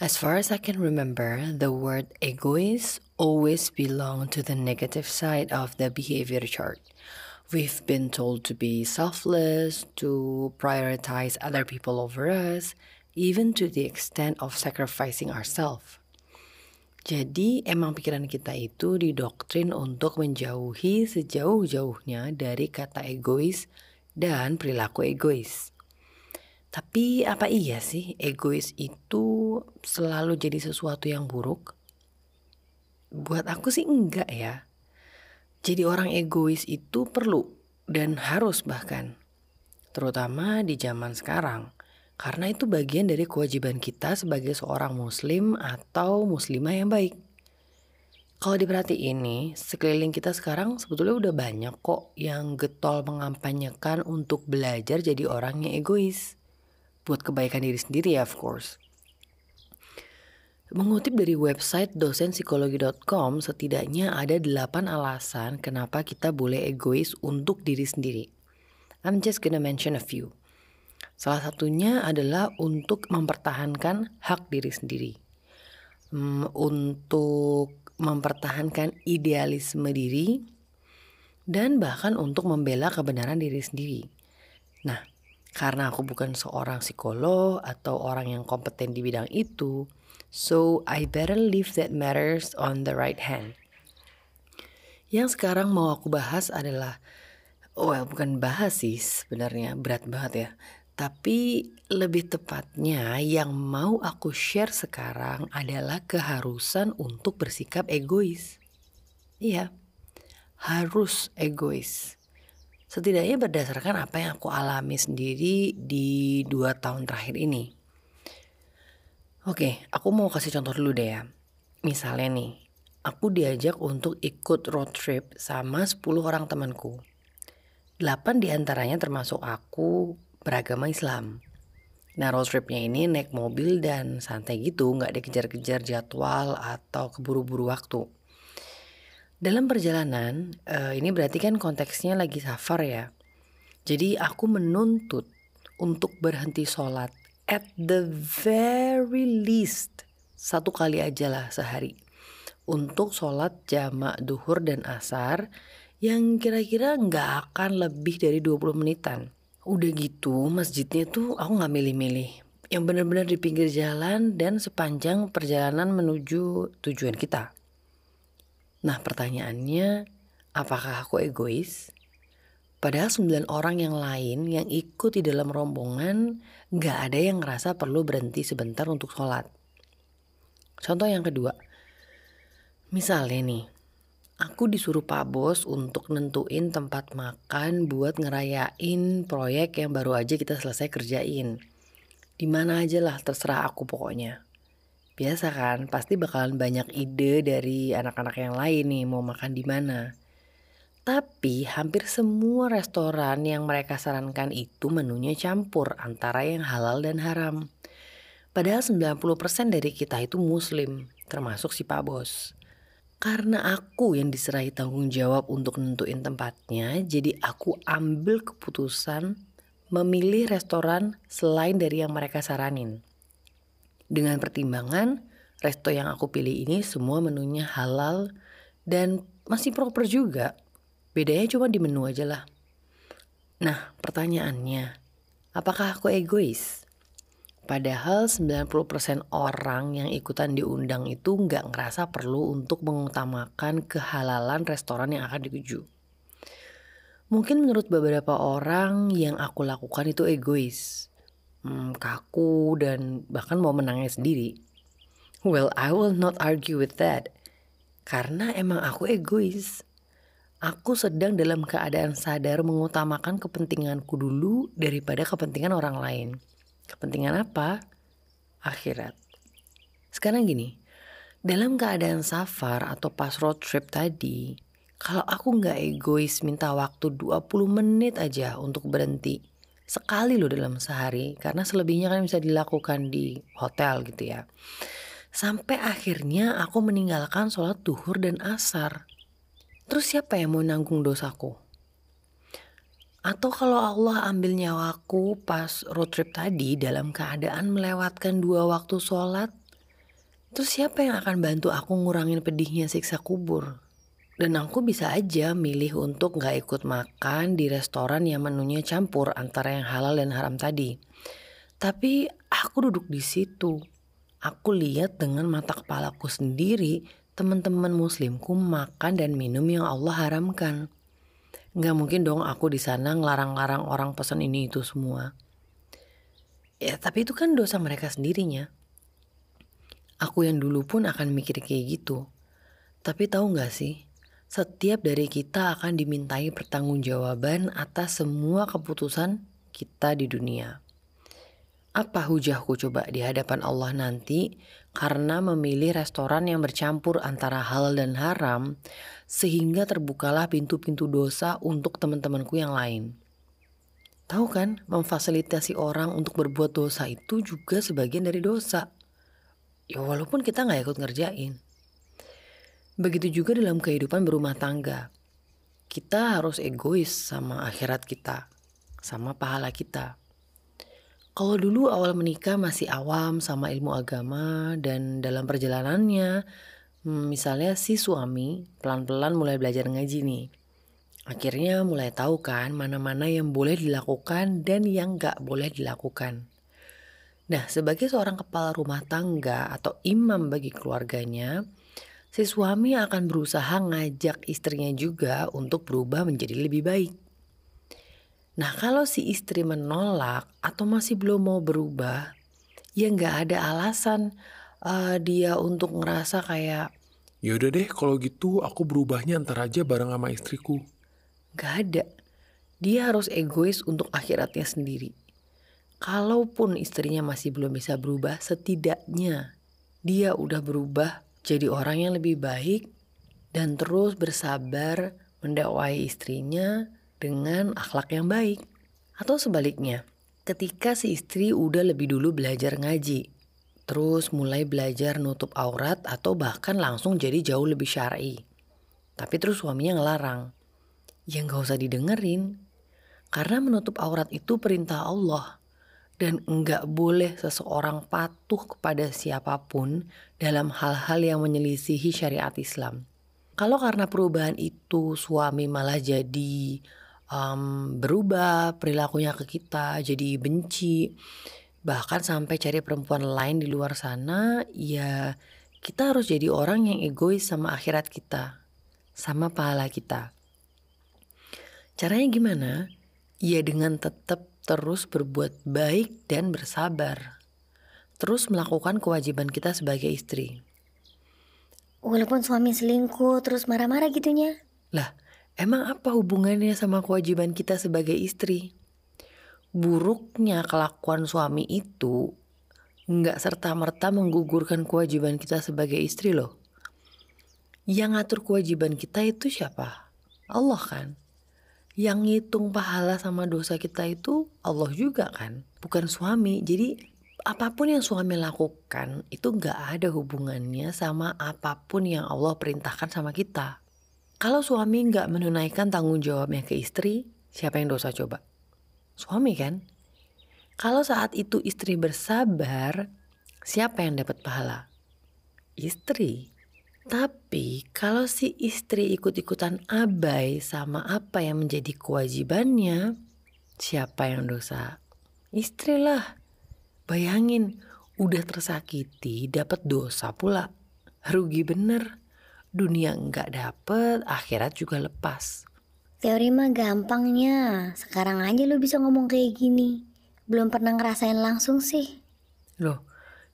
As far as I can remember, the word egoist always belonged to the negative side of the behavior chart. We've been told to be selfless, to prioritize other people over us, even to the extent of sacrificing ourselves. Jadi emang pikiran kita itu didoktrin untuk menjauhi sejauh-jauhnya dari kata egois dan perilaku egois. Tapi apa iya sih egois itu selalu jadi sesuatu yang buruk? Buat aku sih enggak ya. Jadi orang egois itu perlu dan harus bahkan. Terutama di zaman sekarang. Karena itu bagian dari kewajiban kita sebagai seorang muslim atau muslimah yang baik. Kalau diperhatiin nih, sekeliling kita sekarang sebetulnya udah banyak kok yang getol mengampanyekan untuk belajar jadi orang yang egois buat kebaikan diri sendiri ya of course. Mengutip dari website dosenpsikologi.com, setidaknya ada 8 alasan kenapa kita boleh egois untuk diri sendiri. I'm just gonna mention a few. Salah satunya adalah untuk mempertahankan hak diri sendiri. Um, untuk mempertahankan idealisme diri dan bahkan untuk membela kebenaran diri sendiri. Nah, karena aku bukan seorang psikolog atau orang yang kompeten di bidang itu, so I better leave that matters on the right hand. Yang sekarang mau aku bahas adalah, well bukan bahas sih sebenarnya berat banget ya. Tapi lebih tepatnya yang mau aku share sekarang adalah keharusan untuk bersikap egois. Iya, harus egois setidaknya berdasarkan apa yang aku alami sendiri di dua tahun terakhir ini. Oke, aku mau kasih contoh dulu deh ya. Misalnya nih, aku diajak untuk ikut road trip sama 10 orang temanku. 8 di antaranya termasuk aku beragama Islam. Nah road tripnya ini naik mobil dan santai gitu, nggak dikejar-kejar jadwal atau keburu-buru waktu. Dalam perjalanan, uh, ini berarti kan konteksnya lagi safar ya. Jadi aku menuntut untuk berhenti sholat at the very least satu kali aja lah sehari untuk sholat jamak duhur dan asar yang kira-kira nggak akan lebih dari 20 menitan. Udah gitu masjidnya tuh aku nggak milih-milih. Yang benar-benar di pinggir jalan dan sepanjang perjalanan menuju tujuan kita. Nah pertanyaannya, apakah aku egois? Padahal sembilan orang yang lain yang ikut di dalam rombongan gak ada yang ngerasa perlu berhenti sebentar untuk sholat. Contoh yang kedua, misalnya nih, aku disuruh Pak Bos untuk nentuin tempat makan buat ngerayain proyek yang baru aja kita selesai kerjain. Di mana aja lah terserah aku pokoknya. Biasa kan, pasti bakalan banyak ide dari anak-anak yang lain nih mau makan di mana. Tapi hampir semua restoran yang mereka sarankan itu menunya campur antara yang halal dan haram. Padahal 90% dari kita itu muslim, termasuk si Pak Bos. Karena aku yang diserahi tanggung jawab untuk nentuin tempatnya, jadi aku ambil keputusan memilih restoran selain dari yang mereka saranin. Dengan pertimbangan, resto yang aku pilih ini semua menunya halal dan masih proper juga. Bedanya cuma di menu aja lah. Nah, pertanyaannya, apakah aku egois? Padahal 90% orang yang ikutan diundang itu nggak ngerasa perlu untuk mengutamakan kehalalan restoran yang akan dituju. Mungkin menurut beberapa orang yang aku lakukan itu egois hmm, kaku dan bahkan mau menangnya sendiri. Well, I will not argue with that. Karena emang aku egois. Aku sedang dalam keadaan sadar mengutamakan kepentinganku dulu daripada kepentingan orang lain. Kepentingan apa? Akhirat. Sekarang gini, dalam keadaan safar atau pas road trip tadi, kalau aku nggak egois minta waktu 20 menit aja untuk berhenti, sekali loh dalam sehari karena selebihnya kan bisa dilakukan di hotel gitu ya. Sampai akhirnya aku meninggalkan sholat duhur dan asar. Terus siapa yang mau nanggung dosaku? Atau kalau Allah ambil nyawaku pas road trip tadi dalam keadaan melewatkan dua waktu sholat, Terus siapa yang akan bantu aku ngurangin pedihnya siksa kubur? Dan aku bisa aja milih untuk gak ikut makan di restoran yang menunya campur antara yang halal dan haram tadi. Tapi aku duduk di situ. Aku lihat dengan mata kepalaku sendiri teman-teman muslimku makan dan minum yang Allah haramkan. Gak mungkin dong aku di sana ngelarang-larang orang pesan ini itu semua. Ya tapi itu kan dosa mereka sendirinya. Aku yang dulu pun akan mikir kayak gitu. Tapi tahu gak sih, setiap dari kita akan dimintai pertanggungjawaban atas semua keputusan kita di dunia. Apa hujahku coba di hadapan Allah nanti karena memilih restoran yang bercampur antara halal dan haram sehingga terbukalah pintu-pintu dosa untuk teman-temanku yang lain. Tahu kan, memfasilitasi orang untuk berbuat dosa itu juga sebagian dari dosa. Ya walaupun kita nggak ikut ngerjain. Begitu juga dalam kehidupan berumah tangga. Kita harus egois sama akhirat kita, sama pahala kita. Kalau dulu awal menikah masih awam sama ilmu agama dan dalam perjalanannya, hmm, misalnya si suami pelan-pelan mulai belajar ngaji nih. Akhirnya mulai tahu kan mana-mana yang boleh dilakukan dan yang gak boleh dilakukan. Nah, sebagai seorang kepala rumah tangga atau imam bagi keluarganya, si suami akan berusaha ngajak istrinya juga untuk berubah menjadi lebih baik. Nah kalau si istri menolak atau masih belum mau berubah, ya nggak ada alasan uh, dia untuk ngerasa kayak Ya udah deh kalau gitu aku berubahnya ntar aja bareng sama istriku. Gak ada. Dia harus egois untuk akhiratnya sendiri. Kalaupun istrinya masih belum bisa berubah, setidaknya dia udah berubah jadi orang yang lebih baik dan terus bersabar mendakwai istrinya dengan akhlak yang baik. Atau sebaliknya, ketika si istri udah lebih dulu belajar ngaji, terus mulai belajar nutup aurat atau bahkan langsung jadi jauh lebih syar'i. Tapi terus suaminya ngelarang. Ya nggak usah didengerin. Karena menutup aurat itu perintah Allah dan enggak boleh seseorang patuh kepada siapa pun dalam hal-hal yang menyelisihi syariat Islam. Kalau karena perubahan itu suami malah jadi um, berubah perilakunya ke kita, jadi benci, bahkan sampai cari perempuan lain di luar sana, ya kita harus jadi orang yang egois sama akhirat kita, sama pahala kita. Caranya gimana? Ya dengan tetap terus berbuat baik dan bersabar. Terus melakukan kewajiban kita sebagai istri. Walaupun suami selingkuh terus marah-marah gitunya. Lah, emang apa hubungannya sama kewajiban kita sebagai istri? Buruknya kelakuan suami itu nggak serta-merta menggugurkan kewajiban kita sebagai istri loh. Yang ngatur kewajiban kita itu siapa? Allah kan? Yang ngitung pahala sama dosa kita itu Allah juga kan, bukan suami. Jadi apa pun yang suami lakukan itu nggak ada hubungannya sama apa pun yang Allah perintahkan sama kita. Kalau suami nggak menunaikan tanggung jawabnya ke istri, siapa yang dosa coba? Suami kan? Kalau saat itu istri bersabar, siapa yang dapat pahala? Istri. Tapi kalau si istri ikut-ikutan abai sama apa yang menjadi kewajibannya, siapa yang dosa? Istri lah. Bayangin, udah tersakiti dapat dosa pula. Rugi bener. Dunia enggak dapet, akhirat juga lepas. Teori mah gampangnya. Sekarang aja lu bisa ngomong kayak gini. Belum pernah ngerasain langsung sih. Loh,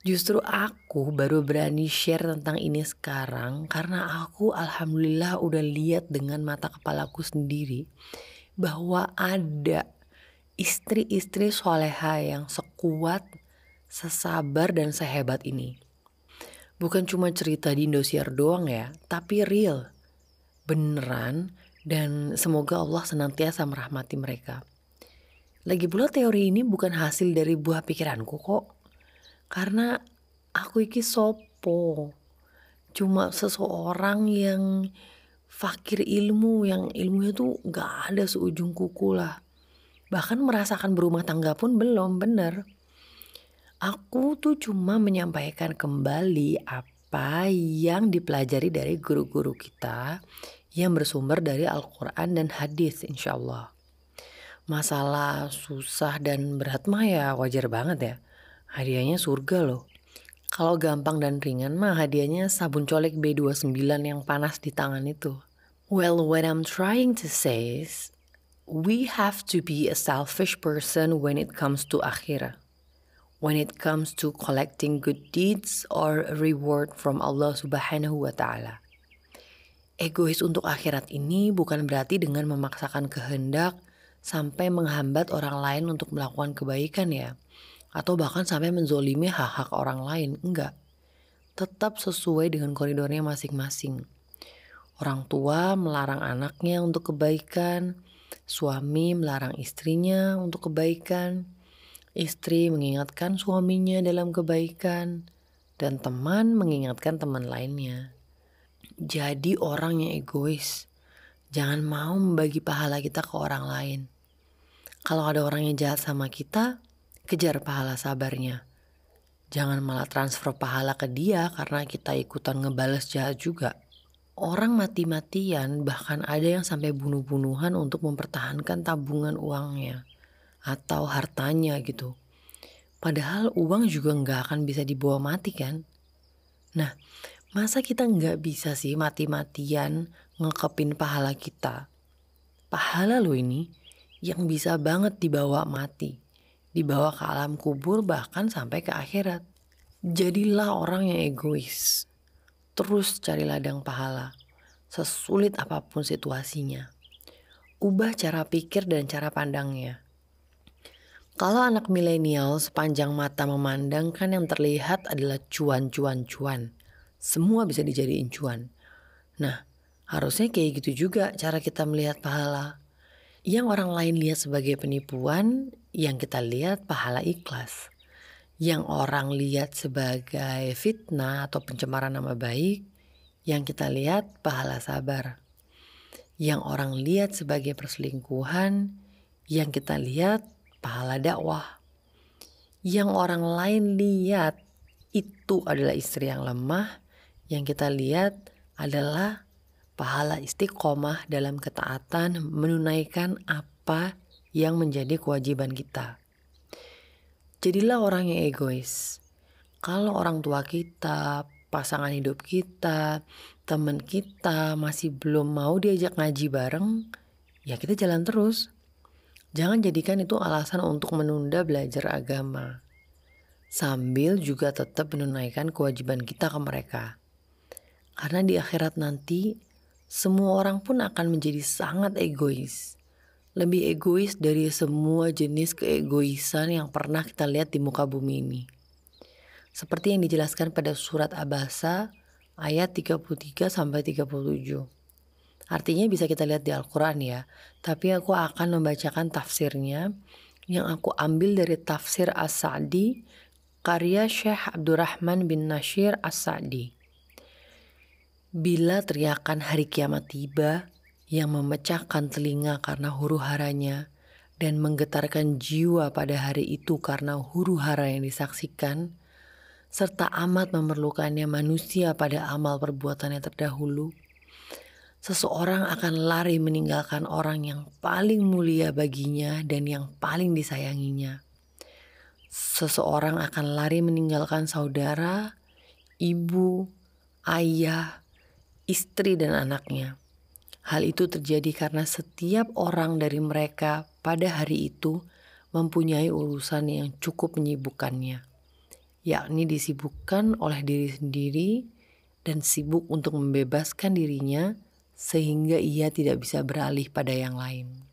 Justru aku baru berani share tentang ini sekarang karena aku alhamdulillah udah lihat dengan mata kepalaku sendiri bahwa ada istri-istri soleha yang sekuat, sesabar dan sehebat ini. Bukan cuma cerita di Indosiar doang ya, tapi real. Beneran dan semoga Allah senantiasa merahmati mereka. Lagi pula teori ini bukan hasil dari buah pikiranku kok karena aku iki sopo cuma seseorang yang fakir ilmu yang ilmunya tuh gak ada seujung kuku lah bahkan merasakan berumah tangga pun belum bener aku tuh cuma menyampaikan kembali apa yang dipelajari dari guru-guru kita yang bersumber dari Al-Quran dan hadis insya Allah. Masalah susah dan berat mah ya wajar banget ya. Hadiahnya surga loh. Kalau gampang dan ringan mah hadiahnya sabun colek B29 yang panas di tangan itu. Well, what I'm trying to say is, we have to be a selfish person when it comes to akhirah when it comes to collecting good deeds or reward from Allah Subhanahu wa taala. Egois untuk akhirat ini bukan berarti dengan memaksakan kehendak sampai menghambat orang lain untuk melakukan kebaikan ya. Atau bahkan sampai menzolimi hak-hak orang lain. Enggak. Tetap sesuai dengan koridornya masing-masing. Orang tua melarang anaknya untuk kebaikan, suami melarang istrinya untuk kebaikan, Istri mengingatkan suaminya dalam kebaikan, dan teman mengingatkan teman lainnya. Jadi orang yang egois, jangan mau membagi pahala kita ke orang lain. Kalau ada orang yang jahat sama kita, kejar pahala sabarnya. Jangan malah transfer pahala ke dia karena kita ikutan ngebales jahat juga. Orang mati-matian bahkan ada yang sampai bunuh-bunuhan untuk mempertahankan tabungan uangnya atau hartanya gitu. Padahal uang juga nggak akan bisa dibawa mati kan? Nah, masa kita nggak bisa sih mati-matian ngekepin pahala kita? Pahala lo ini yang bisa banget dibawa mati, dibawa ke alam kubur bahkan sampai ke akhirat. Jadilah orang yang egois. Terus cari ladang pahala, sesulit apa pun situasinya. Ubah cara pikir dan cara pandangnya. Kalau anak milenial sepanjang mata memandang kan yang terlihat adalah cuan-cuan-cuan. Semua bisa dijadiin cuan. Nah, harusnya kayak gitu juga cara kita melihat pahala. Yang orang lain lihat sebagai penipuan, yang kita lihat pahala ikhlas. Yang orang lihat sebagai fitnah atau pencemaran nama baik, yang kita lihat pahala sabar. Yang orang lihat sebagai perselingkuhan, yang kita lihat pahala dakwah. Yang orang lain lihat itu adalah istri yang lemah, yang kita lihat adalah pahala istiqomah dalam ketaatan menunaikan apa yang menjadi kewajiban kita. Jadilah orang yang egois. Kalau orang tua kita, pasangan hidup kita, teman kita masih belum mau diajak ngaji bareng, ya kita jalan terus. Jangan jadikan itu alasan untuk menunda belajar agama, sambil juga tetap menunaikan kewajiban kita ke mereka. Karena di akhirat nanti, semua orang pun akan menjadi sangat egois. Lebih egois dari semua jenis keegoisan yang pernah kita lihat di muka bumi ini. Seperti yang dijelaskan pada surat Abasa ayat 33 sampai 37. Artinya bisa kita lihat di Al-Quran ya. Tapi aku akan membacakan tafsirnya yang aku ambil dari tafsir As-Sa'di karya Syekh Abdurrahman bin Nashir As-Sa'di. Bila teriakan hari kiamat tiba yang memecahkan telinga karena huru haranya dan menggetarkan jiwa pada hari itu karena huru hara yang disaksikan, serta amat memerlukannya manusia pada amal perbuatannya terdahulu, seseorang akan lari meninggalkan orang yang paling mulia baginya dan yang paling disayanginya. Seseorang akan lari meninggalkan saudara, ibu, ayah, istri, dan anaknya. Hal itu terjadi karena setiap orang dari mereka pada hari itu mempunyai urusan yang cukup menyibukkannya, yakni disibukkan oleh diri sendiri dan sibuk untuk membebaskan dirinya sehingga ia tidak bisa beralih pada yang lain.